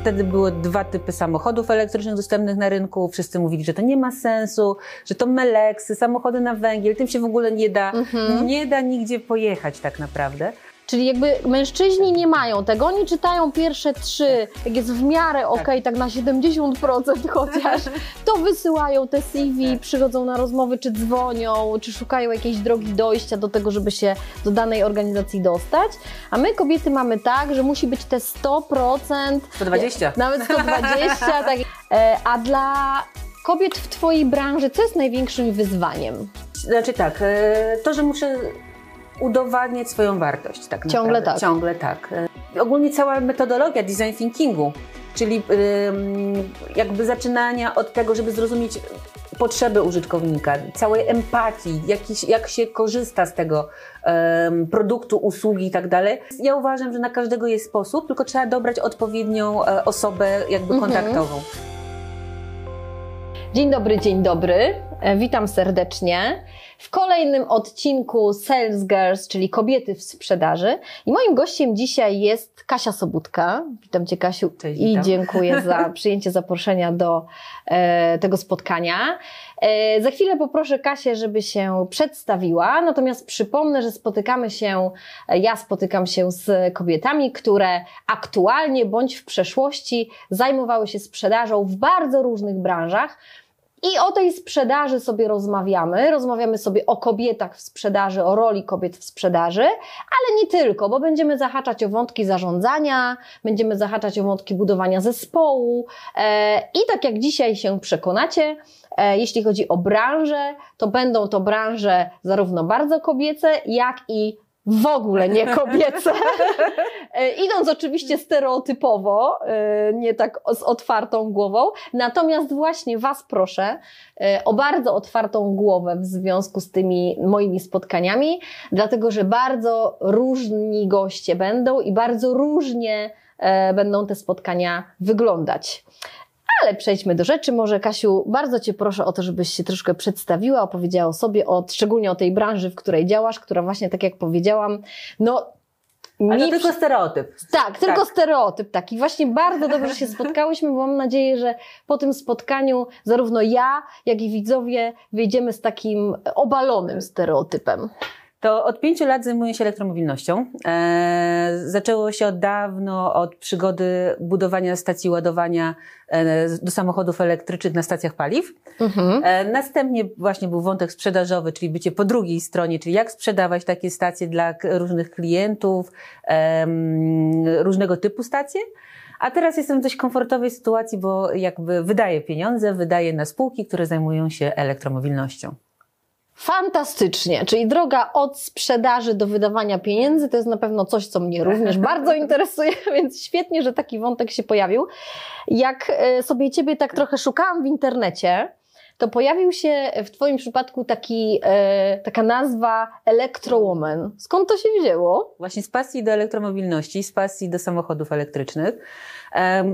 Wtedy były dwa typy samochodów elektrycznych dostępnych na rynku. Wszyscy mówili, że to nie ma sensu, że to meleksy, samochody na węgiel, tym się w ogóle nie da, nie da nigdzie pojechać tak naprawdę. Czyli jakby mężczyźni nie mają tego, oni czytają pierwsze trzy, jak jest w miarę ok, tak, na 70% chociaż, to wysyłają te CV, przychodzą na rozmowy, czy dzwonią, czy szukają jakiejś drogi dojścia do tego, żeby się do danej organizacji dostać. A my kobiety mamy tak, że musi być te 100%, 120. nawet 120, tak. E, A dla kobiet w Twojej branży, co jest największym wyzwaniem? Znaczy tak, e, to, że muszę udowadniać swoją wartość. Tak Ciągle naprawdę. tak. Ciągle tak. E, Ogólnie cała metodologia design thinkingu, czyli jakby zaczynania od tego, żeby zrozumieć potrzeby użytkownika, całej empatii, jak, jak się korzysta z tego em, produktu, usługi i tak dalej. Ja uważam, że na każdego jest sposób, tylko trzeba dobrać odpowiednią e, osobę jakby Mhm. kontaktową. Dzień dobry, dzień dobry. E, Witam serdecznie w kolejnym odcinku Sales Girls, czyli kobiety w sprzedaży. I moim gościem dzisiaj jest Kasia Sobutka. Witam Cię, Kasiu, Cześć, i witam. dziękuję za przyjęcie zaproszenia do e, tego spotkania. E, za chwilę poproszę Kasię, żeby się przedstawiła, natomiast przypomnę, że spotykamy się, e, ja spotykam się z kobietami, które aktualnie bądź w przeszłości zajmowały się sprzedażą w bardzo różnych branżach. I o tej sprzedaży sobie rozmawiamy. Rozmawiamy sobie o kobietach w sprzedaży, o roli kobiet w sprzedaży, ale nie tylko, bo będziemy zahaczać o wątki zarządzania, będziemy zahaczać o wątki budowania zespołu. E, I tak jak dzisiaj się przekonacie, e, jeśli chodzi o branże, to będą to branże zarówno bardzo kobiece, jak i w ogóle nie kobiece. E, Idąc oczywiście stereotypowo, e, nie tak z otwartą głową. Natomiast właśnie Was proszę e, o bardzo otwartą głowę w związku z tymi moimi spotkaniami, dlatego że bardzo różni goście będą i bardzo różnie będą te spotkania wyglądać. Ale przejdźmy do rzeczy. Może Kasiu, bardzo Cię proszę o to, żebyś się troszkę przedstawiła, opowiedziała o sobie, o, szczególnie o tej branży, w której działasz, która właśnie, tak jak powiedziałam, no... Ale to mi tylko stereotyp. tak, tylko Tak. stereotyp taki. Właśnie bardzo dobrze się spotkałyśmy, bo mam nadzieję, że po tym spotkaniu zarówno ja, jak i widzowie wyjdziemy z takim obalonym stereotypem. To od pięciu lat zajmuję się elektromobilnością. E, zaczęło się od dawno od przygody budowania stacji ładowania e, do samochodów elektrycznych na stacjach paliw. Mhm. E, następnie właśnie był wątek sprzedażowy, czyli bycie po drugiej stronie, czyli jak sprzedawać takie stacje dla różnych klientów, różnego typu stacje. A teraz jestem w dość komfortowej sytuacji, bo jakby wydaję pieniądze, wydaję na spółki, które zajmują się elektromobilnością. Fantastycznie, czyli droga od sprzedaży do wydawania pieniędzy to jest na pewno coś, co mnie również bardzo interesuje, więc świetnie, że taki wątek się pojawił. Jak e, sobie Ciebie tak trochę szukałam w internecie, to pojawił się w Twoim przypadku taki, e, taka nazwa Electrowoman. Skąd to się wzięło? Właśnie z pasji do elektromobilności, z pasji do samochodów elektrycznych.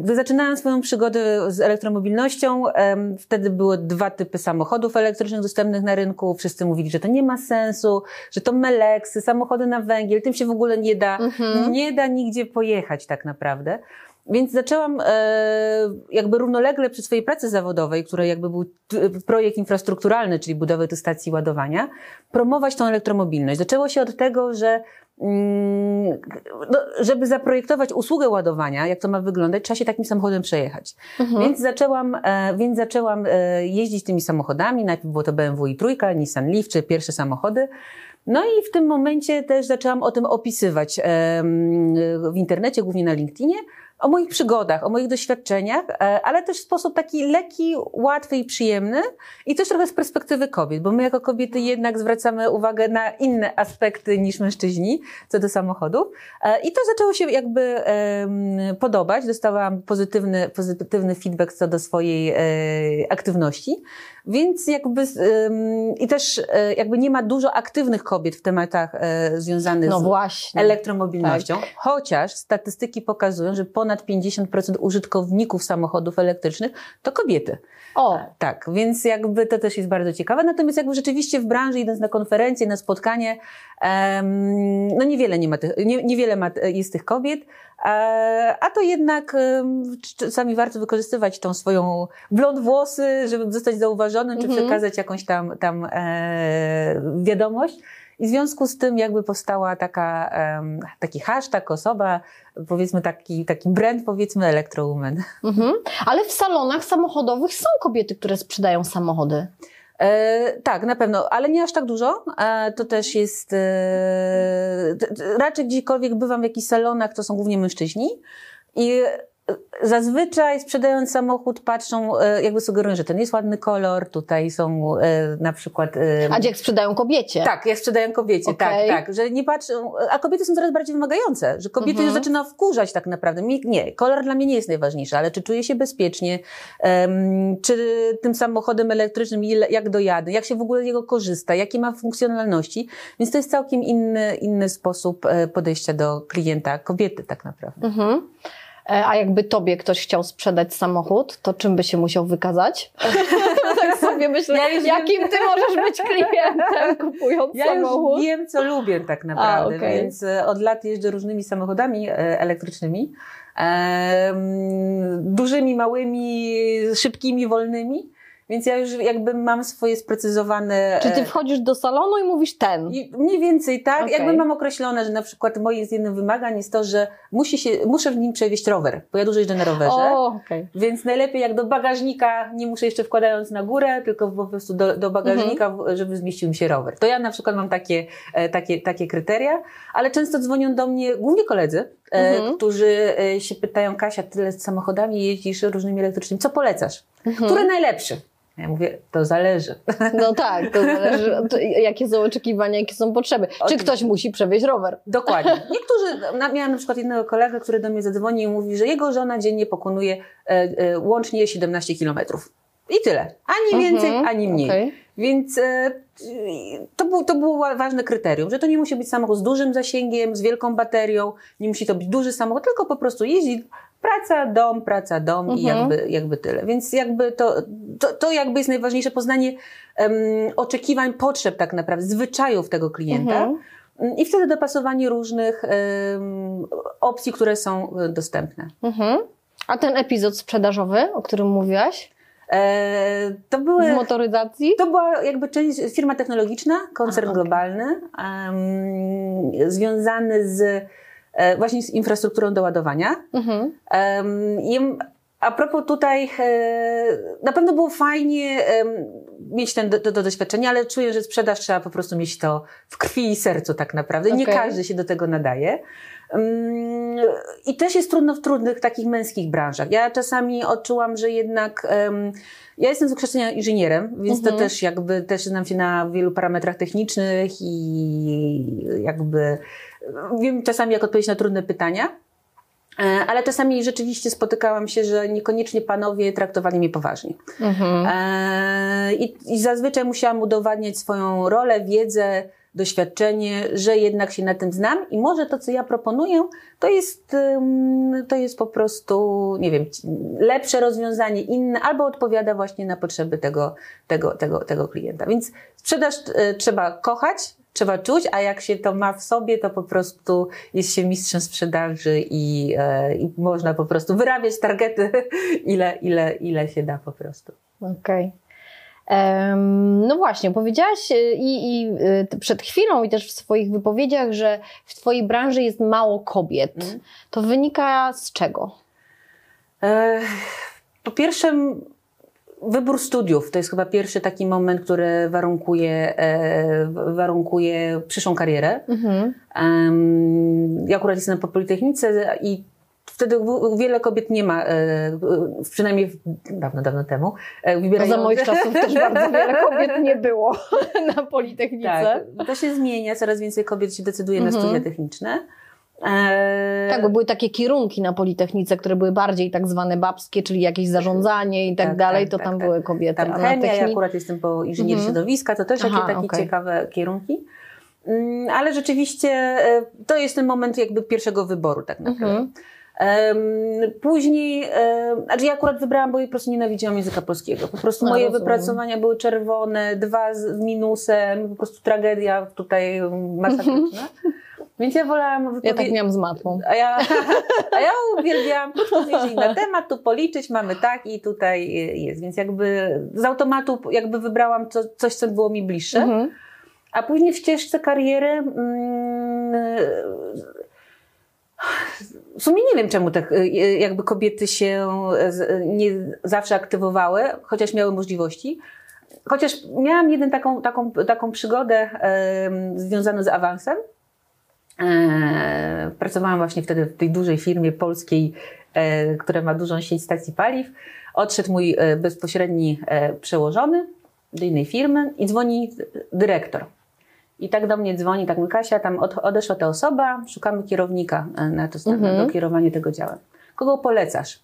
Zaczynałam swoją przygodę z elektromobilnością, wtedy były dwa typy samochodów elektrycznych dostępnych na rynku. Wszyscy mówili, że to nie ma sensu, że to meleksy, samochody na węgiel, tym się w ogóle nie da, nie da nigdzie pojechać tak naprawdę. Więc zaczęłam e, jakby równolegle przy swojej pracy zawodowej, która jakby był projekt infrastrukturalny, czyli budowy tu stacji ładowania, promować tą elektromobilność. Zaczęło się od tego, że no, żeby zaprojektować usługę ładowania, jak to ma wyglądać, trzeba się takim samochodem przejechać. Więc zaczęłam, e, więc zaczęłam e, jeździć tymi samochodami. Najpierw było to BMW i trójka, Nissan Leaf, czy pierwsze samochody. No i w tym momencie też zaczęłam o tym opisywać w internecie, głównie na LinkedInie, o moich przygodach, o moich doświadczeniach, e, ale też w sposób taki lekki, łatwy i przyjemny i też trochę z perspektywy kobiet, bo my jako kobiety jednak zwracamy uwagę na inne aspekty niż mężczyźni co do samochodów. E, I to zaczęło się jakby podobać. Dostałam pozytywny, pozytywny feedback co do swojej e, aktywności. Więc jakby, i też jakby nie ma dużo aktywnych kobiet w tematach związanych No z właśnie. elektromobilnością, chociaż statystyki pokazują, że ponad ponad 50% użytkowników samochodów elektrycznych to kobiety. O, Tak, więc jakby to też jest bardzo ciekawe. Natomiast jakby rzeczywiście w branży, idąc na konferencję, na spotkanie, no niewiele, nie ma tych, nie, niewiele ma, jest tych kobiet, e, a to jednak czasami warto wykorzystywać tą swoją blond włosy, żeby zostać zauważonym, czy Mhm. przekazać jakąś tam, tam e, wiadomość. I w związku z tym jakby powstała taka, taki hashtag, osoba, powiedzmy taki, taki brand, powiedzmy Electrowoman. mhm. ale w salonach samochodowych są kobiety, które sprzedają samochody. E, tak, na pewno, ale nie aż tak dużo. E, to też jest. E, t- t- raczej gdziekolwiek bywam w jakichś salonach, to są głównie mężczyźni. I zazwyczaj sprzedając samochód patrzą, e, jakby sugerują, że ten jest ładny kolor, tutaj są e, na przykład. e, A jak sprzedają kobiecie? tak, jak sprzedają kobiecie, Okej. tak, tak. Że nie patrzą, a kobiety są coraz bardziej wymagające, że kobiety Mhm. już zaczyna wkurzać tak naprawdę. Nie, kolor dla mnie nie jest najważniejszy, ale czy czuję się bezpiecznie, czy tym samochodem elektrycznym, jak dojadę, jak się w ogóle z niego korzysta, jakie ma funkcjonalności. Więc to jest całkiem inny, inny sposób podejścia do klienta, kobiety tak naprawdę. Mhm. E, A jakby tobie ktoś chciał sprzedać samochód, to czym by się musiał wykazać? tak sobie myślę, Ja jakim ty możesz być klientem kupując Ja samochód? już wiem, co lubię tak naprawdę, okej. więc e, od lat jeżdżę różnymi samochodami e, elektrycznymi. Dużymi, małymi, szybkimi, wolnymi. Więc ja już jakby mam swoje sprecyzowane. Czy ty e, wchodzisz do salonu i mówisz ten? i Mniej więcej tak. Okej. Jakby mam określone, że na przykład moje z jednym wymagań jest to, że musi się, muszę w nim przewieźć rower, bo ja dużo jeżdżę na rowerze. O, okej. Więc najlepiej jak do bagażnika, nie muszę jeszcze wkładając na górę, tylko po prostu do, do bagażnika, Mhm. żeby zmieścił mi się rower. To ja na przykład mam takie, e, takie, takie kryteria, ale często dzwonią do mnie głównie koledzy, e, Mhm. którzy się pytają, Kasia, tyle z samochodami jeździsz różnymi elektrycznymi, co polecasz? Mhm. Który najlepszy? Ja mówię, to zależy. No tak, to zależy, jakie są oczekiwania, jakie są potrzeby. Czy ktoś musi przewieźć rower? Dokładnie. Niektórzy, na- miałam na przykład jednego kolegę, który do mnie zadzwonił i mówi, że jego żona dziennie pokonuje e, e, łącznie 17 kilometrów. I tyle. Ani więcej, Mhm, ani mniej. okej. Więc e, to, był, to było ważne kryterium, że to nie musi być samochód z dużym zasięgiem, z wielką baterią, nie musi to być duży samochód, tylko po prostu jeździ praca, dom, praca, dom i Mhm. jakby, jakby tyle. Więc jakby to, to, to jakby jest najważniejsze poznanie em, oczekiwań, potrzeb tak naprawdę, zwyczajów tego klienta. Mhm. I wtedy dopasowanie różnych em, opcji, które są e, dostępne. Mhm. A ten epizod sprzedażowy, o którym mówiłaś, E, to były. w motoryzacji? To była jakby część, firma technologiczna, koncern okej. globalny, em, związany z właśnie z infrastrukturą do ładowania. Mhm. I a propos tutaj, e, na pewno było fajnie mieć ten, to, to doświadczenie, ale czuję, że sprzedaż trzeba po prostu mieć to w krwi i sercu tak naprawdę. Nie Okej. każdy się do tego nadaje. I też jest trudno w trudnych takich męskich branżach. Ja czasami odczułam, że jednak ja jestem z wykształcenia inżynierem, więc Mhm. to też jakby też znam się na wielu parametrach technicznych i jakby wiem czasami jak odpowiedzieć na trudne pytania. E, Ale czasami rzeczywiście spotykałam się, że niekoniecznie panowie traktowali mnie poważnie. Mhm. E, I, I zazwyczaj musiałam udowadniać swoją rolę, wiedzę, doświadczenie, że jednak się na tym znam i może to, co ja proponuję, to jest, to jest po prostu, nie wiem, lepsze rozwiązanie, inne, albo odpowiada właśnie na potrzeby tego, tego, tego, tego klienta. Więc sprzedaż e, trzeba kochać, trzeba czuć, a jak się to ma w sobie, to po prostu jest się mistrzem sprzedaży i, e, i można po prostu wyrabiać targety, ile, ile, ile się da po prostu. Okej. Em, No właśnie, powiedziałaś y, i, i ty przed chwilą i też w swoich wypowiedziach, że w Twojej branży jest mało kobiet. Mhm. To wynika z czego? E, Po pierwsze, wybór studiów to jest chyba pierwszy taki moment, który warunkuje, e, warunkuje przyszłą karierę. Mhm. Ja akurat jestem po Politechnice i wtedy wiele kobiet nie ma, e, przynajmniej dawno, dawno temu, e, No wybierają... za moich czasów też bardzo wiele kobiet nie było na Politechnice. Tak, to się zmienia, coraz więcej kobiet się decyduje Mhm. na studia techniczne. E, Tak, bo były takie kierunki na Politechnice, które były bardziej tak zwane babskie, czyli jakieś zarządzanie i tak, Tak, dalej, tak, to tak, tam tak. były kobiety. Tam chemia, ja techni- akurat jestem po inżynierii Mhm. środowiska, to też Aha, takie, takie okej. ciekawe kierunki. Mm, Ale rzeczywiście e, to jest ten moment jakby pierwszego wyboru tak naprawdę. Mhm. Później, znaczy ja akurat wybrałam, bo po prostu nienawidziłam języka polskiego. Po prostu No, moje wypracowania były czerwone, dwa z minusem, po prostu tragedia tutaj masakryczna. Więc ja wolałam Ja wypowie- tak miałam z matmą. a ja, a ja uwielbiałam krótko wiedzieć na temat, tu policzyć, mamy tak i tutaj jest. Więc jakby z automatu jakby wybrałam co, coś, co było mi bliższe. Mhm. A później w ścieżce kariery mm, w sumie nie wiem, czemu tak y, jakby kobiety się z- nie zawsze aktywowały, chociaż miały możliwości. Chociaż miałam jeden taką, taką, taką przygodę em, związaną z awansem. E, pracowałam właśnie wtedy w tej dużej firmie polskiej, e, która ma dużą sieć stacji paliw. Odszedł mój e, bezpośredni przełożony do innej firmy i dzwoni dyrektor. I tak do mnie dzwoni, tak mówi Kasia, tam od, odeszła ta osoba, szukamy kierownika na to, Mhm. do kierowania tego działem. Kogo polecasz?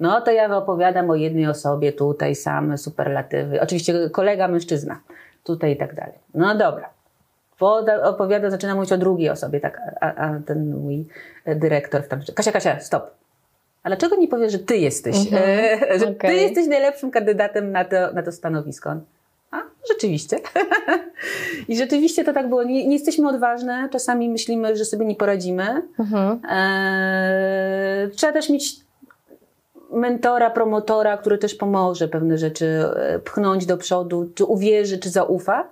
No to ja opowiadam o jednej osobie, tutaj same superlatywy. Oczywiście kolega mężczyzna, tutaj i tak dalej. No dobra. Poda, opowiada, zaczyna mówić o drugiej osobie, tak, a, a ten mój e, dyrektor w tam, Kasia, Kasia, stop. Ale czego nie powiesz, że ty jesteś, Mhm, e, że ty okej. jesteś najlepszym kandydatem na to, na to stanowisko? A, rzeczywiście. I rzeczywiście to tak było. Nie, nie jesteśmy odważne, czasami myślimy, że sobie nie poradzimy. Mhm. Eee, trzeba też mieć mentora, promotora, który też pomoże pewne rzeczy e, pchnąć do przodu, czy uwierzy, czy zaufa.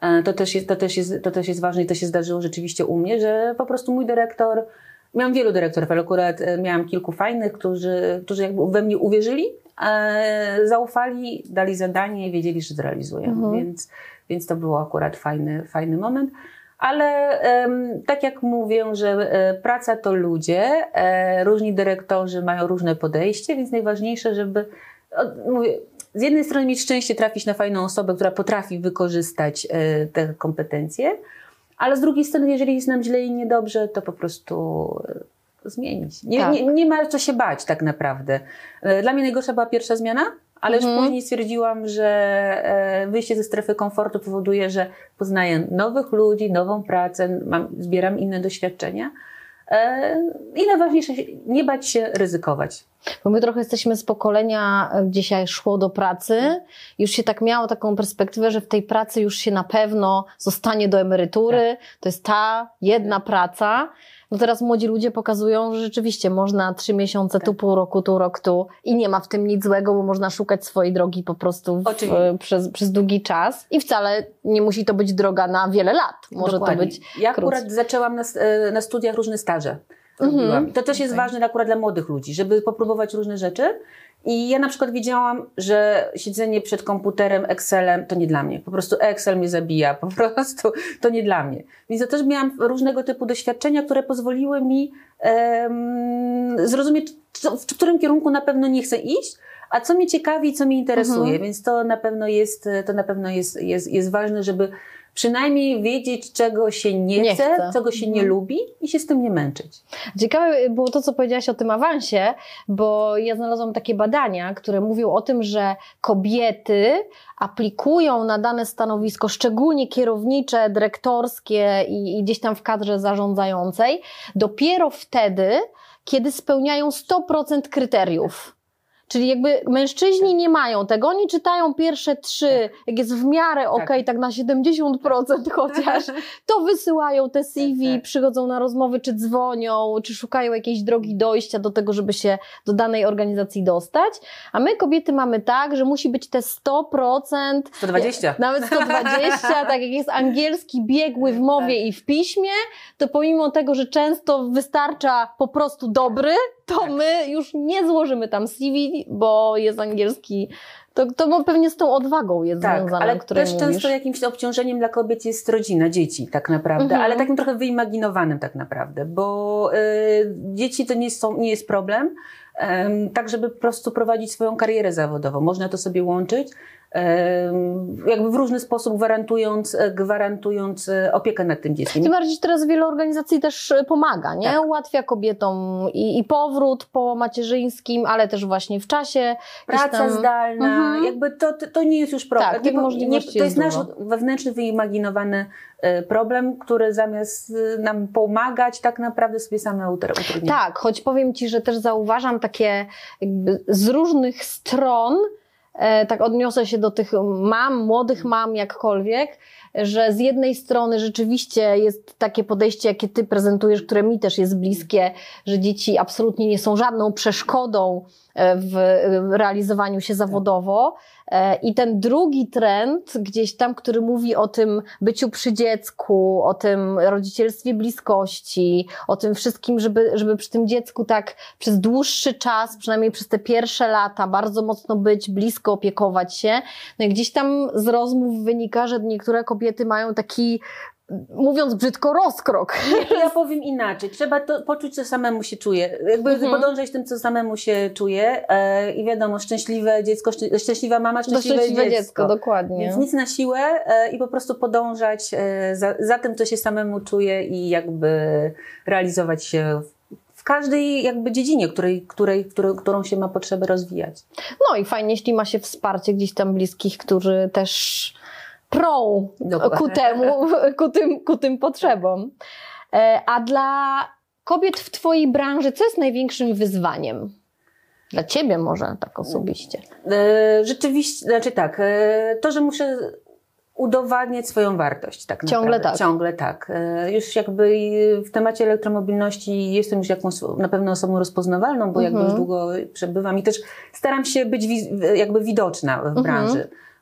E, To też, jest, to, też jest, to też jest ważne i to się zdarzyło rzeczywiście u mnie, że po prostu mój dyrektor, miałam wielu dyrektorów, ale akurat e, miałam kilku fajnych, którzy, którzy jakby we mnie uwierzyli, e, zaufali, dali zadanie, wiedzieli, że zrealizuję. Mhm. Więc, więc to był akurat fajny, fajny moment. Ale tak jak mówię, że praca to ludzie, różni dyrektorzy mają różne podejście, więc najważniejsze, żeby mówię, z jednej strony mieć szczęście trafić na fajną osobę, która potrafi wykorzystać e, te kompetencje, ale z drugiej strony, jeżeli jest nam źle i niedobrze, to po prostu e, zmienić. Nie, Tak. nie, nie ma co się bać tak naprawdę. E, Dla mnie najgorsza była pierwsza zmiana, ale już Mhm. później stwierdziłam, że wyjście ze strefy komfortu powoduje, że poznaję nowych ludzi, nową pracę, mam, zbieram inne doświadczenia. E, I najważniejsze, nie bać się ryzykować. Bo my trochę jesteśmy z pokolenia, e, gdzie się szło do pracy, już się tak miało taką perspektywę, że w tej pracy już się na pewno zostanie do emerytury. To jest ta jedna praca. No teraz młodzi ludzie pokazują, że rzeczywiście można trzy miesiące tu, pół roku, tu, rok, tu i nie ma w tym nic złego, bo można szukać swojej drogi po prostu w, przez, przez długi czas i wcale nie musi to być droga na wiele lat. Może Dokładnie. to być Ja krótsze. akurat zaczęłam na, e, na studiach różne staże. Mhm. Robiłam. I to też jest Okej. ważne akurat dla młodych ludzi, żeby popróbować różne rzeczy. I ja na przykład wiedziałam, że siedzenie przed komputerem, Excelem to nie dla mnie. Po prostu Excel mnie zabija, po prostu to nie dla mnie. Więc ja też miałam różnego typu doświadczenia, które pozwoliły mi em, zrozumieć, co, w którym kierunku na pewno nie chcę iść, a co mnie ciekawi i co mnie interesuje. Mhm. Więc to na pewno jest, to na pewno jest, jest, jest ważne, żeby przynajmniej wiedzieć, czego się nie, Nie chce, chce. czego się nie Mhm. lubi i się z tym nie męczyć. Ciekawe było to, co powiedziałaś o tym awansie, bo ja znalazłam takie badania, które mówią o tym, że kobiety aplikują na dane stanowisko, szczególnie kierownicze, dyrektorskie i, i gdzieś tam w kadrze zarządzającej, dopiero wtedy, kiedy spełniają 100% kryteriów. Czyli jakby mężczyźni nie mają tego, oni czytają pierwsze trzy, jak jest w miarę okej, tak. na 70% chociaż, to wysyłają te CV, Tak, tak. przychodzą na rozmowy, czy dzwonią, czy szukają jakiejś drogi dojścia do tego, żeby się do danej organizacji dostać. A my kobiety mamy tak, że musi być te 100%, 120. nawet 120, tak jak jest angielski biegły w mowie Tak. i w piśmie, to pomimo tego, że często wystarcza po prostu dobry, to Tak. my już nie złożymy tam CV, bo jest angielski. To, to pewnie z tą odwagą jest Tak, związane, ale też mówisz. często jakimś obciążeniem dla kobiet jest rodzina, dzieci tak naprawdę, Mhm. ale takim trochę wyimaginowanym tak naprawdę, bo y, dzieci to nie, są, nie jest problem, em, tak żeby po prostu prowadzić swoją karierę zawodową. Można to sobie łączyć, jakby w różny sposób gwarantując, gwarantując opiekę nad tym dzieckiem. Tym bardziej teraz wiele organizacji też pomaga, nie? Tak. Ułatwia kobietom i, i, powrót po macierzyńskim, ale też właśnie w czasie. Praca tam... zdalna, mhm. jakby to, to nie jest już problem. Tak, możliwości nie, to jest, nasz wewnętrzny, wyimaginowany problem, który zamiast nam pomagać, tak naprawdę sobie same utrudnia. Tak, choć powiem Ci, że też zauważam takie z różnych stron, E, tak odniosę się do tych mam, młodych mam, jakkolwiek, że z jednej strony rzeczywiście jest takie podejście, jakie ty prezentujesz, które mi też jest bliskie, że dzieci absolutnie nie są żadną przeszkodą e, w realizowaniu się zawodowo, E, I ten drugi trend, gdzieś tam, który mówi o tym byciu przy dziecku, o tym rodzicielstwie bliskości, o tym wszystkim, żeby, żeby przy tym dziecku tak przez dłuższy czas, przynajmniej przez te pierwsze lata, bardzo mocno być, blisko opiekować się. No i gdzieś tam z rozmów wynika, że niektóre kobiety mają taki mówiąc brzydko, rozkrok. Ja powiem inaczej. Trzeba to poczuć, co samemu się czuje. Jakby mhm. podążać tym, co samemu się czuje e, i wiadomo, szczęśliwe dziecko, szczęśliwa mama, szczęśliwe, szczęśliwe dziecko. dziecko. Dokładnie. Więc nic na siłę e, i po prostu podążać e, za, za tym, co się samemu czuje i jakby realizować się w każdej jakby dziedzinie, której, której, której, którą się ma potrzebę rozwijać. No i fajnie, jeśli ma się wsparcie gdzieś tam bliskich, którzy też prą ku temu, ku tym, ku tym potrzebom. E, a dla kobiet w Twojej branży, co jest największym wyzwaniem? Dla Ciebie może tak osobiście. E, rzeczywiście, znaczy tak, e, to, że muszę udowadniać swoją wartość. Tak Ciągle naprawdę. tak. Ciągle tak. Już jakby w temacie elektromobilności jestem już jakąś na pewno osobą rozpoznawalną, bo mhm. jakby już długo przebywam i też staram się być jakby widoczna w mhm.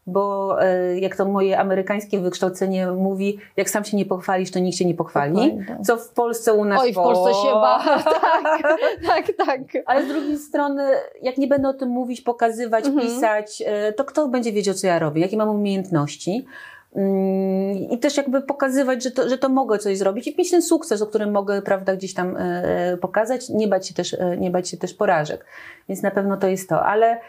Bo e, jak to moje amerykańskie wykształcenie mówi, jak sam się nie pochwalisz, to nikt się nie pochwali. Tak. Co w Polsce u nas... Oj, w Polsce się ba. tak, tak, tak. Ale z drugiej strony, jak nie będę o tym mówić, pokazywać, mhm. pisać, e, to kto będzie wiedział, co ja robię, jakie mam umiejętności. Mm, I też jakby pokazywać, że to, że to mogę coś zrobić i mieć ten sukces, o którym mogę, prawda, gdzieś tam e, pokazać, nie bać się też, nie bać się też porażek. Więc na pewno to jest to. Ale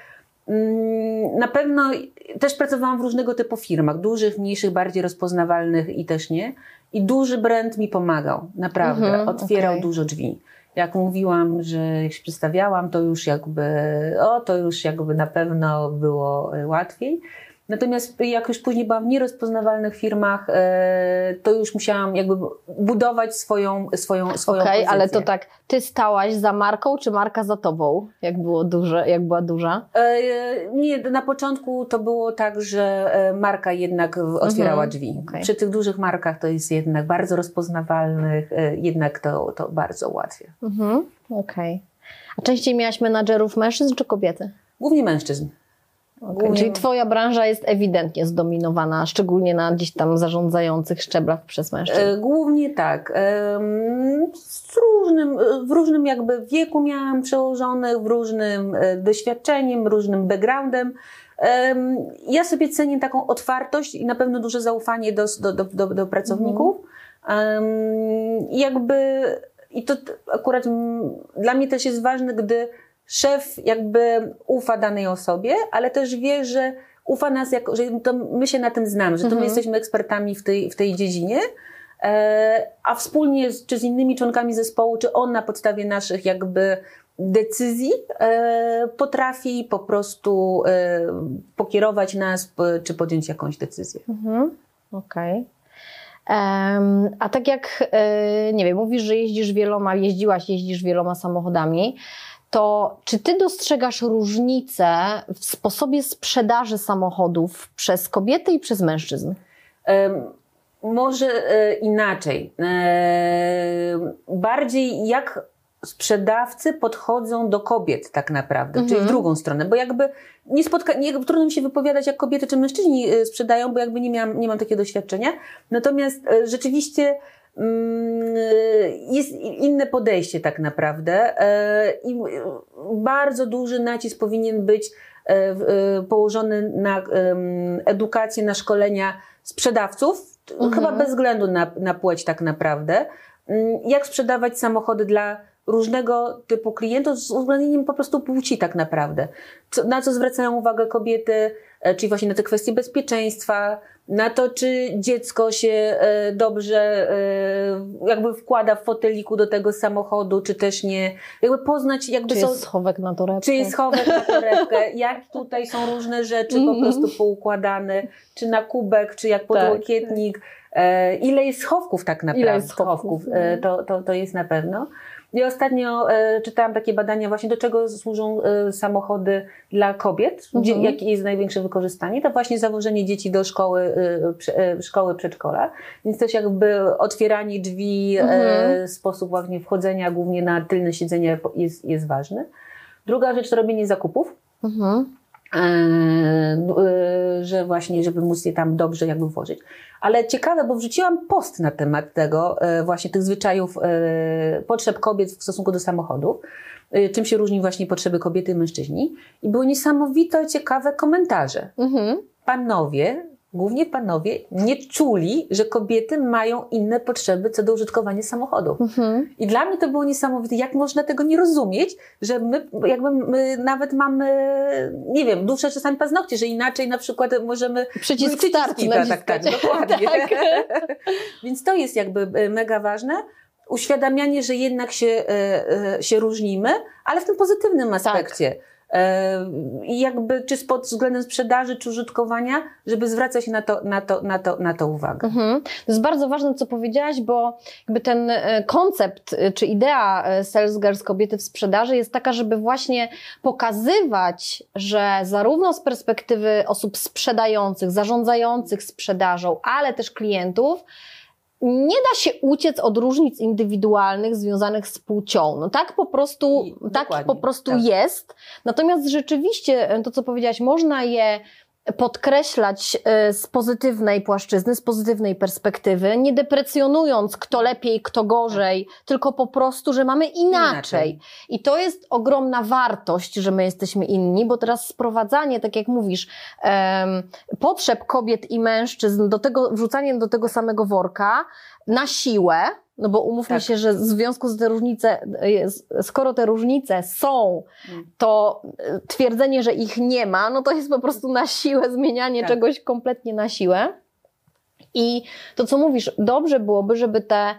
na pewno też pracowałam w różnego typu firmach, dużych, mniejszych, bardziej rozpoznawalnych i też nie. I duży brand mi pomagał, naprawdę. Mhm, Otwierał okay. dużo drzwi. Jak mówiłam, że jak się przedstawiałam, to już jakby, o, to już jakby na pewno było łatwiej. Natomiast jak już później byłam w nierozpoznawalnych firmach, e, to już musiałam jakby budować swoją, swoją, swoją Okej, okay, ale to tak, ty stałaś za marką, czy marka za tobą, jak było duże, jak była duża? E, nie, na początku to było tak, że e, marka jednak otwierała mhm, drzwi. Okay. Przy tych dużych markach to jest jednak bardzo rozpoznawalnych, jednak to, to bardzo ułatwia. Mhm, okej. Okay. A częściej miałaś menadżerów mężczyzn czy kobiety? Głównie mężczyzn. Okay. Czyli Twoja branża jest ewidentnie zdominowana, szczególnie na gdzieś tam zarządzających szczeblach przez mężczyzn. E, głównie tak. Z różnym, w różnym jakby wieku miałam przełożonych, w różnym e, doświadczeniem, różnym backgroundem. Ja sobie cenię taką otwartość i na pewno duże zaufanie do, do, do, do pracowników. Mhm. Jakby, i to akurat dla mnie też jest ważne, gdy szef jakby ufa danej osobie, ale też wie, że ufa nas, jako, że my się na tym znamy, że to mhm. my jesteśmy ekspertami w tej, w tej dziedzinie, e, a wspólnie z, czy z innymi członkami zespołu, czy on na podstawie naszych jakby decyzji e, potrafi po prostu e, pokierować nas, czy podjąć jakąś decyzję. Mhm. Okej. Okay. A tak jak, nie wiem, mówisz, że jeździsz wieloma, jeździłaś, jeździsz wieloma samochodami to czy ty dostrzegasz różnicę w sposobie sprzedaży samochodów przez kobiety i przez mężczyzn? może e, inaczej. E, bardziej jak sprzedawcy podchodzą do kobiet tak naprawdę, mhm. czyli w mhm. drugą stronę, bo jakby nie spotka, nie, trudno mi się wypowiadać jak kobiety czy mężczyźni e, sprzedają, bo jakby nie, miałam, nie mam takiego doświadczenia. Natomiast rzeczywiście jest inne podejście tak naprawdę e, i bardzo duży nacisk powinien być e, e, położony na edukację, na szkolenia sprzedawców, mhm. chyba bez względu na, na płeć tak naprawdę. Mm, jak sprzedawać samochody dla różnego typu klientów z uwzględnieniem po prostu płci tak naprawdę. Co, na co zwracają uwagę kobiety, czyli właśnie na te kwestie bezpieczeństwa, na to, czy dziecko się e, dobrze e, jakby wkłada w foteliku do tego samochodu, czy też nie. Jakby poznać, jakby czy są, jest schowek na torebkę. Czy jest schowek na torebkę, jak tutaj są różne rzeczy po Mhm. prostu poukładane, czy na kubek, czy jak podłokietnik. E, ile jest schowków tak naprawdę? Ile jest schowków? E, to, to, to jest na pewno. I ostatnio e, czytałam takie badania właśnie, do czego służą e, samochody dla kobiet, gdzie, Mhm. jakie jest największe wykorzystanie, to właśnie zawożenie dzieci do szkoły, e, prze, e, szkoły przedszkola, więc też jakby otwieranie drzwi, Mhm. e, sposób właśnie wchodzenia głównie na tylne siedzenie jest, jest ważny. Druga rzecz to robienie zakupów. Mhm. E, że właśnie, żeby móc je tam dobrze jakby włożyć. Ale ciekawe, bo wrzuciłam post na temat tego, e, właśnie tych zwyczajów, e, potrzeb kobiet w stosunku do samochodów. Czym się różni właśnie potrzeby kobiety i mężczyźni. I były niesamowite, ciekawe komentarze. Mhm. Panowie, głównie panowie, nie czuli, że kobiety mają inne potrzeby co do użytkowania samochodów. Mhm. I dla mnie to było niesamowite, jak można tego nie rozumieć, że my jakby my nawet mamy, nie wiem, dłuższe czasami paznokcie, że inaczej na przykład możemy... Przycisk Przyciski, start tak, tak, tak, dokładnie. Tak. Więc to jest jakby e, mega ważne. Uświadamianie, że jednak się, e, e, się różnimy, ale w tym pozytywnym aspekcie. E, I jakby, czy pod względem sprzedaży, czy użytkowania, żeby zwracać na to, na to, na to, na to uwagę. Mhm. To jest bardzo ważne, co powiedziałaś, bo jakby ten e, koncept e, czy idea e, Sales Girls kobiety w sprzedaży jest taka, żeby właśnie pokazywać, że zarówno z perspektywy osób sprzedających, zarządzających sprzedażą, ale też klientów, nie da się uciec od różnic indywidualnych związanych z płcią. No tak po prostu, I- tak po prostu tak. jest. Natomiast rzeczywiście e, to, co powiedziałaś, można je podkreślać e, z pozytywnej płaszczyzny, z pozytywnej perspektywy, nie deprecjonując kto lepiej, kto gorzej, tylko po prostu, że mamy inaczej. Inaczej. I to jest ogromna wartość, że my jesteśmy inni, bo teraz sprowadzanie, tak jak mówisz, potrzeb kobiet i mężczyzn do tego, wrzucanie do tego samego worka na siłę, no bo umówmy Tak. się, że w związku z te różnice, e, skoro te różnice są, Mm. to e, twierdzenie, że ich nie ma, no to jest po prostu na siłę zmienianie Tak. czegoś kompletnie na siłę. I to, co mówisz, dobrze byłoby, żeby te,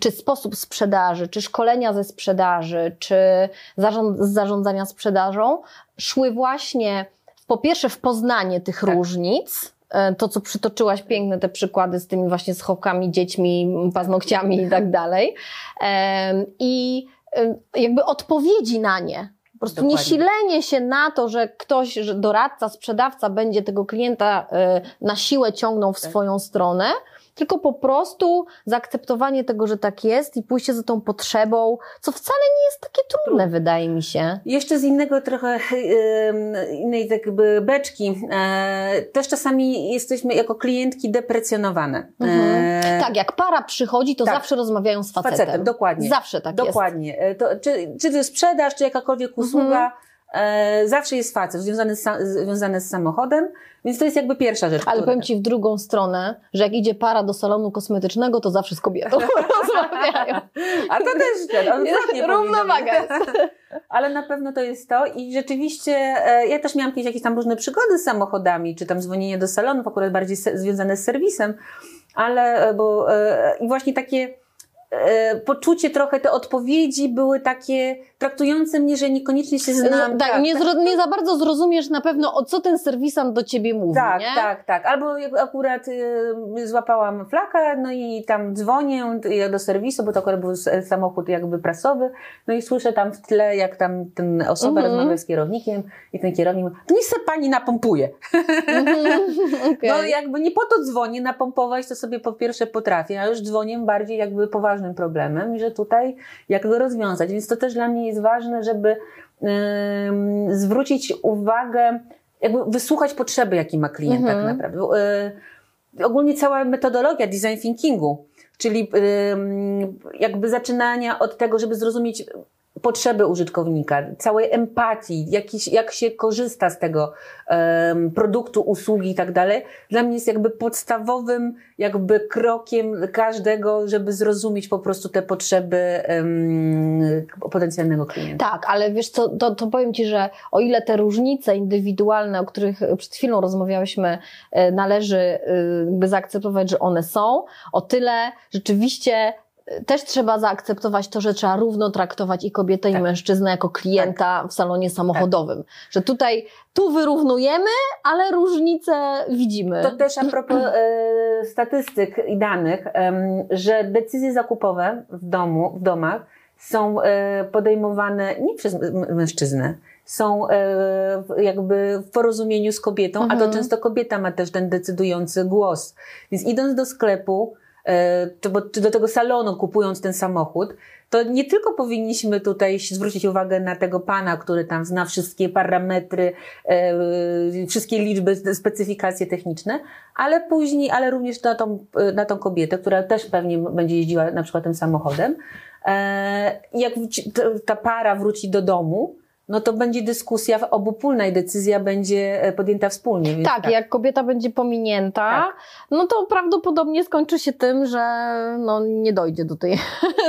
czy sposób sprzedaży, czy szkolenia ze sprzedaży, czy zarząd, z zarządzania sprzedażą szły właśnie po pierwsze w poznanie tych Tak. różnic, to co przytoczyłaś, piękne te przykłady z tymi właśnie schowkami, dziećmi, paznokciami i tak dalej. I em, jakby odpowiedzi na nie. Po prostu nie Dokładnie. silenie się na to, że ktoś, że doradca, sprzedawca będzie tego klienta e, na siłę ciągnął w Tak. swoją stronę, tylko po prostu zaakceptowanie tego, że tak jest i pójście za tą potrzebą, co wcale nie jest takie trudne, wydaje mi się. Jeszcze z innego trochę, em, innej jakby beczki, e, też czasami jesteśmy jako klientki deprecjonowane. Mhm. E, Tak, jak para przychodzi, to tak. zawsze rozmawiają z facetem. facetem, dokładnie. Zawsze tak jest. Dokładnie. E, To, czy, czy to sprzedaż, czy jakakolwiek usługa, e, zawsze jest facet związany z, związany z samochodem, więc to jest jakby pierwsza rzecz. Ale powiem Ci w drugą stronę, że jak idzie para do salonu kosmetycznego, to zawsze z kobietą rozmawiają. A to też ten, odwrotnie Równowaga. Ale na pewno to jest to i rzeczywiście e, ja też miałam kiedyś jakieś tam różne przygody z samochodami, czy tam dzwonienie do salonów, akurat bardziej związane z serwisem, ale e, bo e, i właśnie takie e, poczucie trochę te odpowiedzi były takie traktujące mnie, że niekoniecznie się znam. No, tak, nie, zro, nie za bardzo zrozumiesz na pewno, o co ten serwisant do Ciebie mówi, Tak, nie? tak, tak. Albo akurat y, złapałam flakę, no i tam dzwonię y, do serwisu, bo to akurat był samochód jakby prasowy, no i słyszę tam w tle, jak tam ten osoba Mhm. rozmawia z kierownikiem i ten kierownik mówi, to niech se pani napompuje. Mhm, okej. No jakby nie po to dzwonię, napompować to sobie po pierwsze potrafię, a już dzwonię bardziej jakby poważnym problemem i że tutaj jak go rozwiązać. Więc to też dla mnie jest ważne, żeby zwrócić uwagę, jakby wysłuchać potrzeby, jaki ma klient Mhm. tak naprawdę. Y, ogólnie cała metodologia design thinkingu, czyli jakby zaczynania od tego, żeby zrozumieć potrzeby użytkownika, całej empatii, jakiś, jak się korzysta z tego um, produktu, usługi i tak dalej, dla mnie jest jakby podstawowym jakby krokiem każdego, żeby zrozumieć po prostu te potrzeby um, potencjalnego klienta. Tak, ale wiesz co, to, to powiem Ci, że o ile te różnice indywidualne, o których przed chwilą rozmawiałyśmy, e, należy e, jakby zaakceptować, że one są, o tyle rzeczywiście też trzeba zaakceptować to, że trzeba równo traktować i kobietę, tak. i mężczyznę jako klienta tak. w salonie samochodowym. Tak. Że tutaj, tu wyrównujemy, ale różnice widzimy. To też a propos e, statystyk i danych, e, że decyzje zakupowe w domu, w domach są e, podejmowane nie przez mężczyznę, są e, jakby w porozumieniu z kobietą, mhm. a to mhm. często kobieta ma też ten decydujący głos. Więc idąc do sklepu, czy, czy do tego salonu kupując ten samochód, to nie tylko powinniśmy tutaj zwrócić uwagę na tego pana, który tam zna wszystkie parametry, e, wszystkie liczby, specyfikacje techniczne, ale później, ale również na tą, na tą kobietę, która też pewnie będzie jeździła na przykład tym samochodem. E, jak ta para wróci do domu, no to będzie dyskusja obopólna i decyzja będzie e, podjęta wspólnie. Tak, tak, jak kobieta będzie pominięta, tak. no to prawdopodobnie skończy się tym, że no, nie dojdzie do tej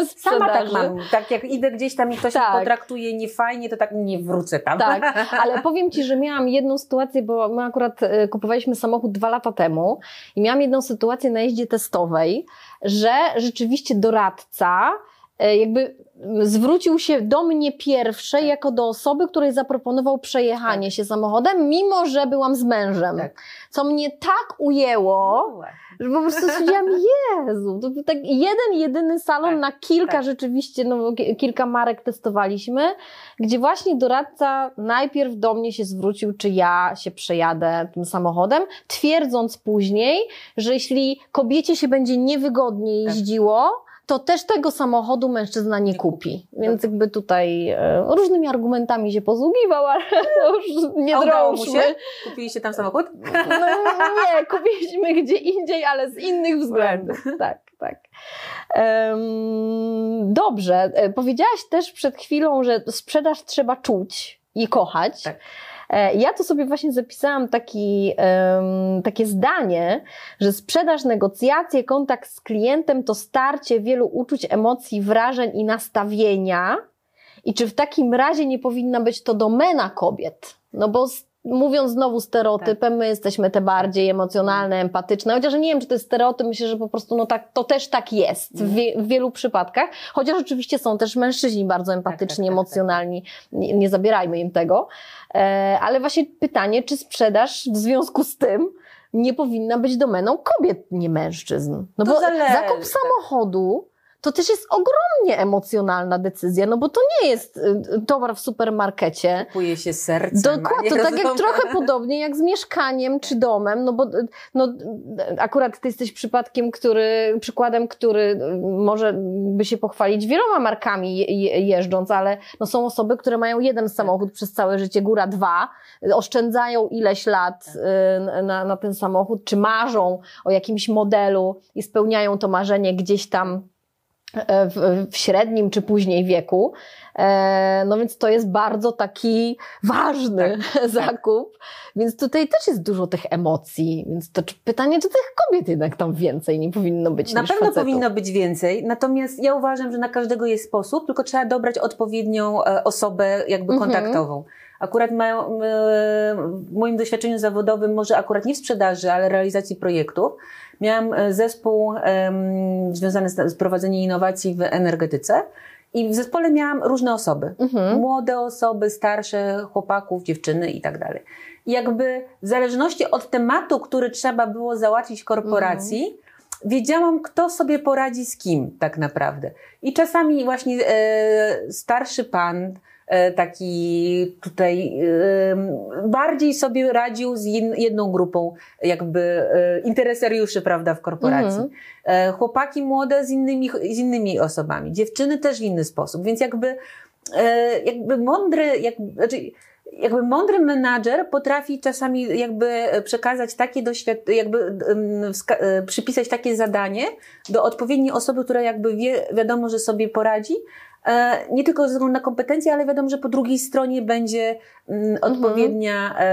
sprzedaży. Sama tak mam. Tak jak idę gdzieś tam i ktoś tak. potraktuje niefajnie, to tak nie wrócę tam. Tak, ale powiem Ci, że miałam jedną sytuację, bo my akurat e, kupowaliśmy samochód dwa lata temu i miałam jedną sytuację na jeździe testowej, że rzeczywiście doradca jakby zwrócił się do mnie pierwszej tak. jako do osoby, której zaproponował przejechanie tak. się samochodem, mimo że byłam z mężem. Tak. Co mnie tak ujęło, no że po prostu stwierdziłam, Jezu, to był tak jeden, jedyny salon tak, na kilka tak. rzeczywiście, no kilka marek testowaliśmy, gdzie właśnie doradca najpierw do mnie się zwrócił, czy ja się przejadę tym samochodem, twierdząc później, że jeśli kobiecie się będzie niewygodnie tak. jeździło, to też tego samochodu mężczyzna nie, kupi. Więc jakby tutaj e, różnymi argumentami się posługiwał, ale już nie drążmy. Kupiliście tam samochód? No nie, kupiliśmy gdzie indziej, ale z innych względów. Tak, tak. Um, dobrze. E, powiedziałaś też przed chwilą, że sprzedaż trzeba czuć i kochać. Tak. E, ja tu sobie właśnie zapisałam taki, takie zdanie, że sprzedaż, negocjacje, kontakt z klientem to starcie wielu uczuć, emocji, wrażeń i nastawienia. I czy w takim razie nie powinna być to domena kobiet? No bo mówiąc znowu stereotypem, tak. my jesteśmy te bardziej emocjonalne, empatyczne, chociaż nie wiem, czy to jest stereotyp, myślę, że po prostu no tak, to też tak jest w, mhm. wie, w wielu przypadkach, chociaż oczywiście są też mężczyźni bardzo tak, empatyczni, tak, tak, tak, emocjonalni, nie, nie, zabierajmy im tego, e, ale właśnie pytanie, czy sprzedaż w związku z tym nie powinna być domeną kobiet, nie mężczyzn? No to bo zależy. zakup tak. samochodu to też jest ogromnie emocjonalna decyzja, no bo to nie jest y, towar w supermarkecie. Kupuje się sercem. Dokładnie, to tak jak trochę podobnie jak z mieszkaniem czy domem, no bo no, akurat ty jesteś przypadkiem, który, przykładem, który może by się pochwalić wieloma markami jeżdżąc, ale no są osoby, które mają jeden samochód przez całe życie, góra dwa, oszczędzają ileś lat y, na, na ten samochód, czy marzą o jakimś modelu i spełniają to marzenie gdzieś tam w, w średnim czy później wieku. E, no więc to jest bardzo taki ważny tak, zakup. Więc tutaj też jest dużo tych emocji. Więc to pytanie, czy tych kobiet jednak tam więcej nie powinno być Na pewno facetów. powinno być więcej. Natomiast ja uważam, że na każdego jest sposób, tylko trzeba dobrać odpowiednią e, osobę jakby mhm. Akurat mają, w moim doświadczeniu zawodowym, może akurat nie w sprzedaży, ale realizacji projektów, Miałam e, zespół związany z, prowadzeniem innowacji w energetyce. I w zespole miałam różne osoby. Mhm. Młode osoby, starsze, chłopaków, dziewczyny i tak dalej. I jakby w zależności od tematu, który trzeba było załatwić w korporacji, mhm. wiedziałam, kto sobie poradzi z kim tak naprawdę. I czasami właśnie e, starszy pan, taki tutaj bardziej sobie radził z jedną grupą jakby e, interesariuszy, prawda, w korporacji. Mhm. E, chłopaki młode z innymi, z innymi osobami, dziewczyny też w inny sposób, więc jakby jakby mądry, jak, znaczy jakby mądry menadżer potrafi czasami jakby przekazać takie doświadczenie, jakby przypisać takie zadanie do odpowiedniej osoby, która jakby wie, wiadomo, że sobie poradzi, E, nie tylko ze względu na kompetencje, ale wiadomo, że po drugiej stronie będzie mm, Mhm. odpowiednia, e,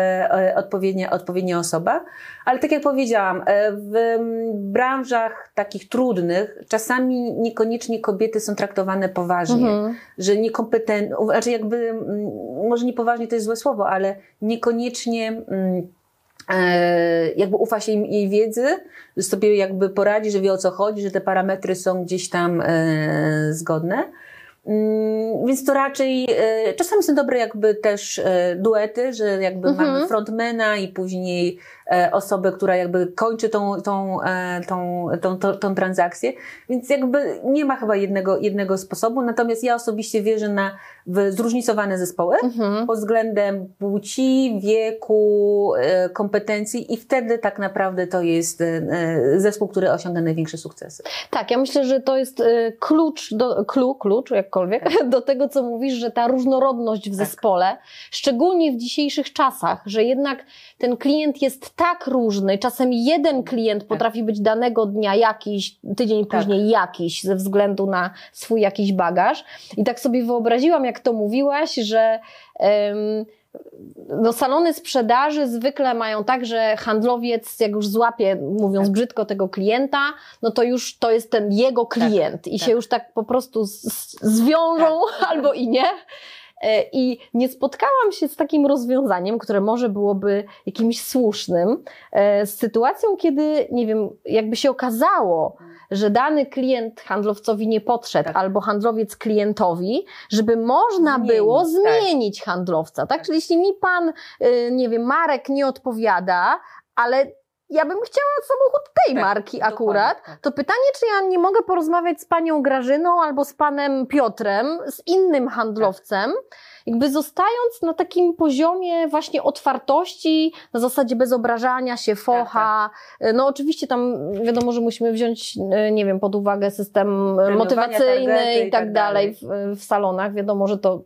e, odpowiednia, odpowiednia osoba. Ale tak jak powiedziałam, e, w mm, branżach takich trudnych czasami niekoniecznie kobiety są traktowane poważnie, Mhm. że niekompetentne, znaczy jakby, mm, może niepoważnie to jest złe słowo, ale niekoniecznie e, jakby ufa się im- jej wiedzy, że sobie jakby poradzi, że wie o co chodzi, że te parametry są gdzieś tam e, zgodne. Mm, Więc to raczej, e, czasami są dobre jakby też e, duety, że jakby Mhm. mamy frontmana i później e, osobę, która jakby kończy tą, tą, tą, tą, tą, tą transakcję. Więc jakby nie ma chyba jednego, jednego sposobu, natomiast ja osobiście wierzę na w zróżnicowane zespoły Mhm. pod względem płci, wieku, kompetencji i wtedy tak naprawdę to jest zespół, który osiąga największe sukcesy. Tak, ja myślę, że to jest klucz, do, klu, klucz jakkolwiek, do tego, co mówisz, że ta różnorodność w Tak. zespole, szczególnie w dzisiejszych czasach, że jednak ten klient jest tak różny, czasem jeden klient potrafi być danego dnia jakiś, tydzień Tak. później jakiś, ze względu na swój jakiś bagaż. I tak sobie wyobraziłam, jak to mówiłaś, że em, no, salony sprzedaży zwykle mają tak, że handlowiec, jak już złapie, mówiąc Tak. brzydko, tego klienta, no to już to jest ten jego klient i tak. się już tak po prostu z, z, zwiążą albo i nie. E, I nie spotkałam się z takim rozwiązaniem, które może byłoby jakimś słusznym, e, z sytuacją, kiedy, nie wiem, jakby się okazało, że dany klient handlowcowi nie podszedł, Tak. albo handlowiec klientowi, żeby można Zmienić, było tak. zmienić handlowca, tak? Tak. Czyli jeśli mi pan, y, nie wiem, Marek nie odpowiada, ale ja bym chciała samochód tej Tak, marki akurat, tak. to pytanie, czy ja nie mogę porozmawiać z panią Grażyną albo z panem Piotrem, z innym handlowcem, jakby zostając na takim poziomie właśnie otwartości, na zasadzie bez obrażania się, focha. No oczywiście tam wiadomo, że musimy wziąć, y, nie wiem, pod uwagę system motywacyjny targety i tak dalej w, w salonach. Wiadomo, że to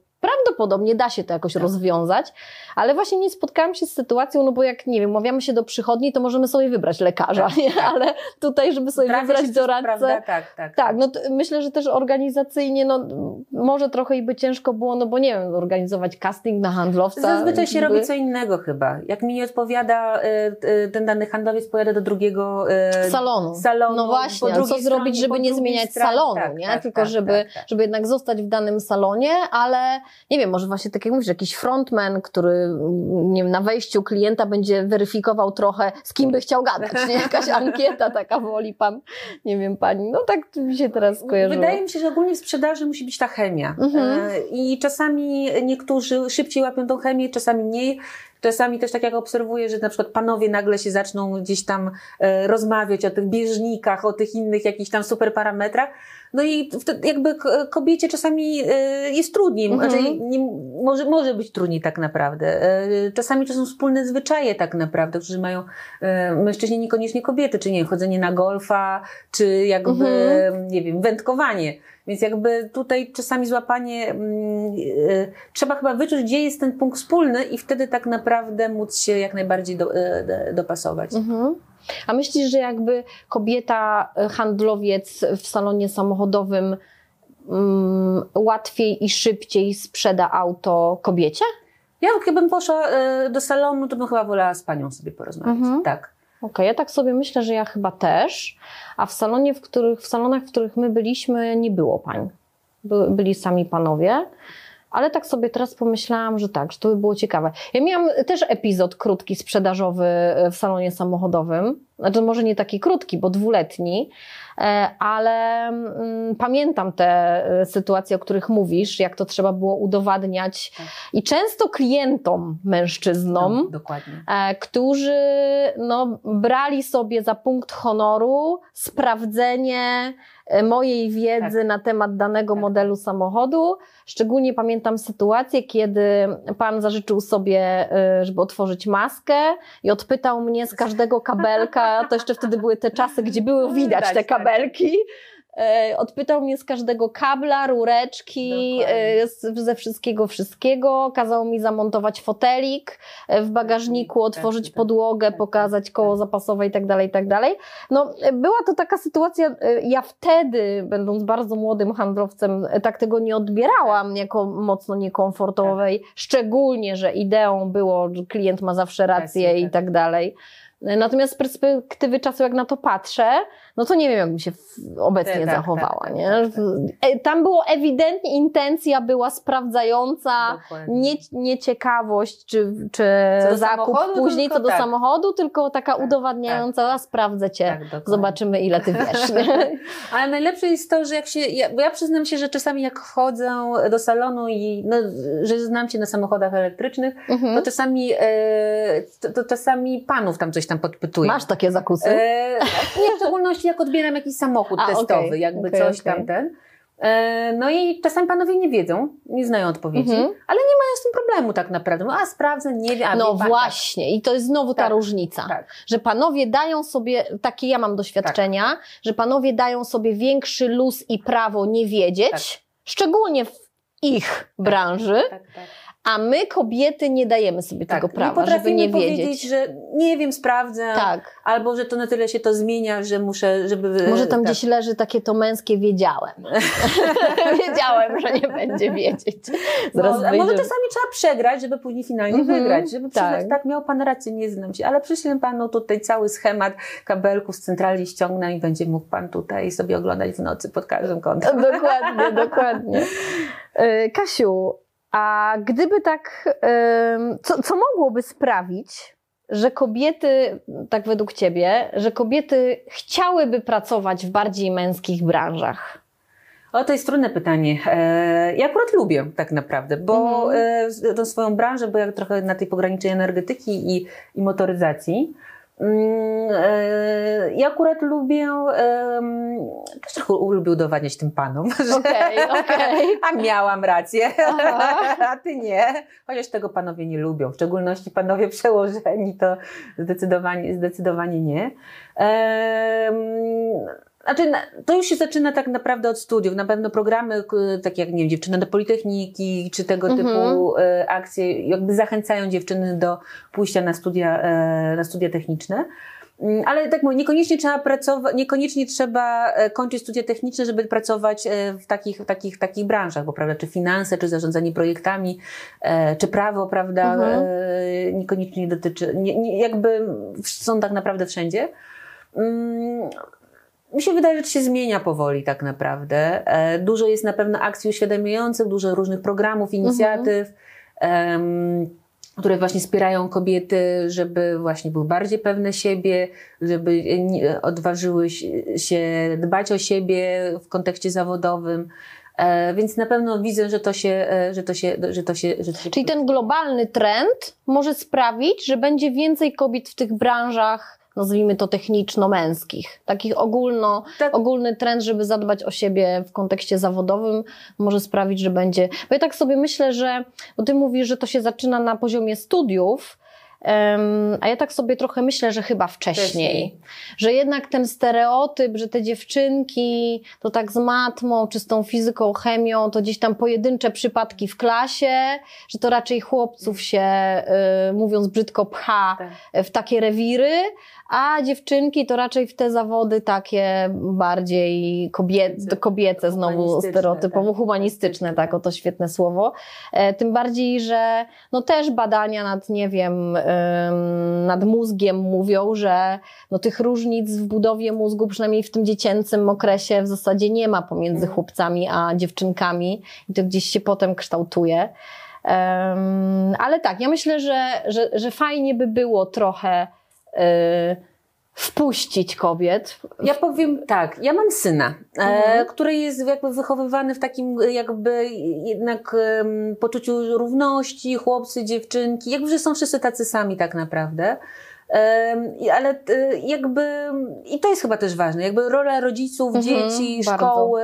prawdopodobnie da się to jakoś Tak. rozwiązać, ale właśnie nie spotkałam się z sytuacją, no bo jak, nie wiem, umawiamy się do przychodni, to możemy sobie wybrać lekarza, Tak, nie? tak. ale tutaj, żeby sobie Trafia wybrać doradcę, Prawda? Tak, tak. tak, no myślę, że też organizacyjnie, no może trochę i by ciężko było, no bo nie wiem, organizować casting na handlowca. Zazwyczaj się jakby- robi co innego chyba. Jak mi nie odpowiada y, y, ten dany handlowiec, pojadę do drugiego y, salonu. salonu. No właśnie, co zrobić, żeby nie zmieniać salonu, Tak, nie? tak, Tylko tak, żeby, tak, tak. żeby jednak zostać w danym salonie, ale nie wiem, może właśnie tak jak mówisz, jakiś frontman, który nie wiem, na wejściu klienta będzie weryfikował trochę, z kim by chciał gadać, nie? Jakaś ankieta taka woli pan, nie wiem, pani. No tak mi się teraz skojarzyło. Wydaje mi się, że ogólnie w sprzedaży musi być ta chemia. Mhm. E, I czasami niektórzy szybciej łapią tą chemię, czasami mniej. Czasami też tak jak obserwuję, że na przykład panowie nagle się zaczną gdzieś tam e, rozmawiać o tych bieżnikach, o tych innych jakichś tam super parametrach. No i wtedy jakby kobiecie czasami e, jest trudniej, Mhm. znaczy nie, może, może być trudniej tak naprawdę. E, Czasami to są wspólne zwyczaje tak naprawdę, którzy mają e, mężczyźni, niekoniecznie kobiety, czy nie wiem, chodzenie na golfa, czy jakby, Mhm. nie wiem, wędkowanie. Więc jakby tutaj czasami złapanie, e, trzeba chyba wyczuć, gdzie jest ten punkt wspólny i wtedy tak naprawdę móc się jak najbardziej do, do, dopasować. Mhm. A myślisz, że jakby kobieta, e, handlowiec w salonie samochodowym mm, łatwiej i szybciej sprzeda auto kobiecie? Ja jakbym poszła e, do salonu, to bym chyba wolała z panią sobie porozmawiać. Mhm. Tak. Okej, ja tak sobie myślę, że ja chyba też, a w salonie, w których, w salonach, w których my byliśmy, nie było pań. By, byli sami panowie. Ale tak sobie teraz pomyślałam, że tak, że to by było ciekawe. Ja miałam też epizod krótki sprzedażowy e, w salonie samochodowym. Znaczy może nie taki krótki, bo dwuletni, e, ale mm, pamiętam te e, sytuacje, o których mówisz, jak to trzeba było udowadniać. Tak. I często klientom, mężczyznom, No, którzy no, brali sobie za punkt honoru sprawdzenie mojej wiedzy na temat danego Tak. modelu samochodu. Szczególnie pamiętam sytuację, kiedy pan zażyczył sobie, e, żeby otworzyć maskę i odpytał mnie z każdego kabelka, to jeszcze wtedy były te czasy, gdzie było widać te tak. kabelki, E, odpytał mnie z każdego kabla, rureczki, e, ze wszystkiego, wszystkiego. Kazał mi zamontować fotelik e, w bagażniku, tak, otworzyć tak, tak. podłogę, pokazać koło zapasowe i tak dalej, i tak dalej. No, była to taka sytuacja, ja wtedy, będąc bardzo młodym handlowcem, tak tego nie odbierałam jako mocno niekomfortowej, szczególnie, że ideą było, że klient ma zawsze rację i tak dalej. Natomiast z perspektywy czasu, jak na to patrzę, no to nie wiem, jakbym się obecnie tak, tak, zachowała. Tak, nie? Tak, tak. E, tam było ewidentnie intencja była sprawdzająca, nie, nie ciekawość, czy, czy zakup później co do tak. samochodu, tylko taka udowadniająca, a sprawdzę cię, zobaczymy ile ty wiesz. Ale najlepsze jest to, że jak się, ja, bo ja przyznam się, że czasami jak wchodzę do salonu i no, że znam się na samochodach elektrycznych, mhm. to czasami e, to, to, czasami panów tam coś tam podpytuję. Masz takie zakusy? E, nie, w szczególności jak odbieram jakiś samochód A, testowy, okay, jakby okay, coś okay. tamten. E, no i czasami panowie nie wiedzą, nie znają odpowiedzi, mm -hmm. ale nie mają z tym problemu tak naprawdę. No, a sprawdzę, nie wiem. No wie, właśnie, tak. i to jest znowu ta tak, różnica, tak. że panowie dają sobie, takie ja mam doświadczenia, tak. że panowie dają sobie większy luz i prawo nie wiedzieć, tak. szczególnie w ich branży. Tak, tak a my, kobiety, nie dajemy sobie tak, tego prawa, nie żeby nie wiedzieć. powiedzieć, że nie wiem, sprawdzę, tak. albo że to na tyle się to zmienia, że muszę, żeby... Może tam tak. gdzieś leży takie to męskie wiedziałem. wiedziałem, że nie będzie wiedzieć. Zaraz no, Może czasami trzeba przegrać, żeby później finalnie mm -hmm, wygrać, żeby tak. tak, miał pan rację, nie znam się, ale przyślę panu tutaj cały schemat kabelków z centrali ściągnę i będzie mógł pan tutaj sobie oglądać w nocy pod każdym kątem. Dokładnie, dokładnie. Y, Kasiu, a gdyby tak, co, co mogłoby sprawić, że kobiety, tak według Ciebie, że kobiety chciałyby pracować w bardziej męskich branżach? O, to jest trudne pytanie. E, ja akurat lubię tak naprawdę, bo mhm. tą swoją branżę, bo ja trochę na tej pogranicznej energetyki i, i motoryzacji, Mm, ja akurat lubię, też trochę lubię udowadniać tym panom, że okay, okay. a miałam rację, a ty nie. Chociaż tego panowie nie lubią, w szczególności panowie przełożeni to zdecydowanie, zdecydowanie nie. Znaczy, to już się zaczyna tak naprawdę od studiów. Na pewno programy, takie jak, nie wiem, dziewczyny do Politechniki, czy tego mhm. typu e, akcje, jakby zachęcają dziewczyny do pójścia na studia, e, na studia techniczne. Mm, ale tak mówię, niekoniecznie trzeba pracować, niekoniecznie trzeba e, kończyć studia techniczne, żeby pracować w takich, takich, takich branżach, bo prawda, czy finanse, czy zarządzanie projektami, czy prawo, prawda, mhm. niekoniecznie dotyczy, nie, nie, jakby są tak naprawdę wszędzie. Mi się wydaje, że to się zmienia powoli tak naprawdę. E, dużo jest na pewno akcji uświadamiających, dużo różnych programów, inicjatyw, mhm. które właśnie wspierają kobiety, żeby właśnie były bardziej pewne siebie, żeby odważyły się dbać o siebie w kontekście zawodowym. E, więc na pewno widzę, że to się, e, że to się, że to się, że to się... Czyli ten globalny trend może sprawić, że będzie więcej kobiet w tych branżach nazwijmy to techniczno-męskich. Takich ogólno, tak. ogólny trend, żeby zadbać o siebie w kontekście zawodowym, może sprawić, że będzie. Bo ja tak sobie myślę, że, bo ty mówisz, że to się zaczyna na poziomie studiów, a ja tak sobie trochę myślę, że chyba wcześniej. wcześniej. Że jednak ten stereotyp, że te dziewczynki to tak z matmą, czy z tą fizyką, chemią, to gdzieś tam pojedyncze przypadki w klasie, że to raczej chłopców się, y, mówiąc brzydko, pcha tak. w takie rewiry, a dziewczynki to raczej w te zawody takie bardziej kobiece, kobiece znowu stereotypowo, tak. humanistyczne, tak, oto świetne słowo. E, tym bardziej, że no też badania nad, nie wiem, nad mózgiem mówią, że no tych różnic w budowie mózgu, przynajmniej w tym dziecięcym okresie w zasadzie nie ma pomiędzy mhm. chłopcami a dziewczynkami i to gdzieś się potem kształtuje. Um, ale tak, ja myślę, że, że, że fajnie by było trochę wpuścić kobiet. Ja powiem tak, ja mam syna, e, mhm. e, który jest jakby wychowywany w takim jakby jednak um, poczuciu równości, chłopcy, dziewczynki, jakby, że są wszyscy tacy sami tak naprawdę. Um, ale e, jakby, i to jest chyba też ważne, jakby rola rodziców, mhm, dzieci, bardzo. szkoły,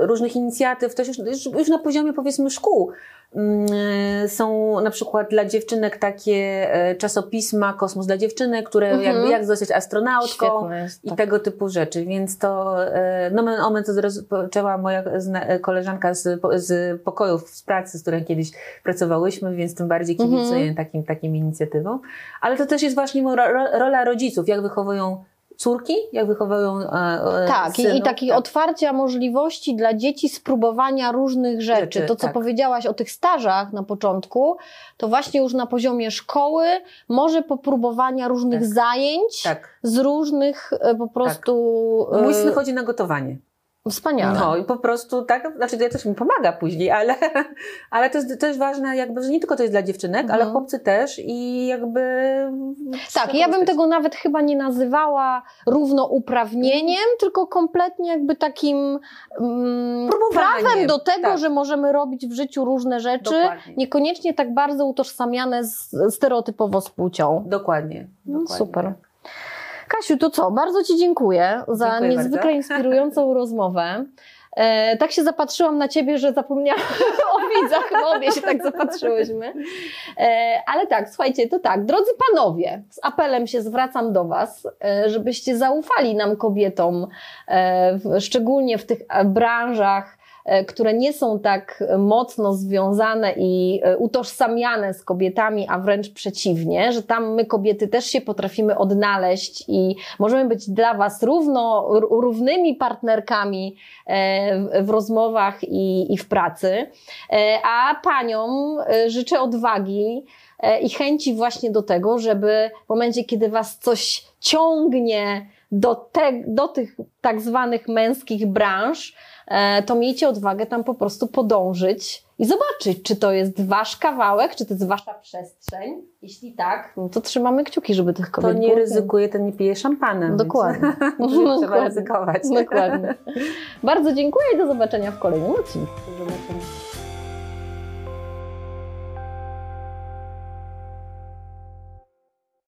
różnych inicjatyw, też już, już na poziomie powiedzmy szkół. Mm, są na przykład dla dziewczynek takie e, czasopisma Kosmos dla dziewczynek, które mhm. jakby jak zostać astronautką jest, i tak. tego typu rzeczy. Więc to e, no omen to rozpoczęła moja koleżanka z, z pokojów z pracy, z którą kiedyś pracowałyśmy, więc tym bardziej kibicuję mhm. takim, takim inicjatywom. Ale to też jest właśnie rola rodziców, jak wychowują córki, jak wychowują e, e Tak, synów, i, takie tak. otwarcia możliwości dla dzieci spróbowania różnych rzeczy. rzeczy to, co tak. powiedziałaś o tych stażach na początku, to właśnie już na poziomie szkoły, może popróbowania różnych tak. zajęć tak. z różnych e, po prostu... Tak. Mój syn e, chodzi na gotowanie. Wspaniale. No i po prostu tak, znaczy to ja też mi pomaga później, ale, ale to jest też ważne, jakby, że nie tylko to jest dla dziewczynek, mhm. ale chłopcy też i jakby. Tak, ja bym tego nawet chyba nie nazywała równouprawnieniem, tylko kompletnie jakby takim um, prawem do tego, tak. że możemy robić w życiu różne rzeczy, Dokładnie. niekoniecznie tak bardzo utożsamiane z, stereotypowo z płcią. Dokładnie. No, Dokładnie. super. Kasiu, to co? Bardzo Ci dziękuję za dziękuję niezwykle bardzo. inspirującą rozmowę. E, tak się zapatrzyłam na ciebie, że zapomniałam o widzach, no obie się tak zapatrzyłyśmy. E, ale tak, słuchajcie, to tak, drodzy panowie, z apelem się zwracam do was, e, żebyście zaufali nam kobietom, e, w, szczególnie w tych branżach, E, które nie są tak mocno związane i e, utożsamiane z kobietami, a wręcz przeciwnie, że tam my kobiety też się potrafimy odnaleźć i możemy być dla Was równo, równymi partnerkami e, w rozmowach i, i w pracy. A paniom życzę odwagi, i chęci właśnie do tego, żeby w momencie, kiedy was coś ciągnie do, te, do tych tak zwanych męskich branż, E, to miejcie odwagę tam po prostu podążyć i zobaczyć, czy to jest wasz kawałek, czy to jest wasza przestrzeń. Jeśli tak, no to trzymamy kciuki, żeby tych kobiet To nie ryzykuje, ten nie pije szampanem. Dokładnie. Więc trzeba ryzykować. Dokładnie. Bardzo dziękuję i do zobaczenia w kolejnym odcinku. Do zobaczenia.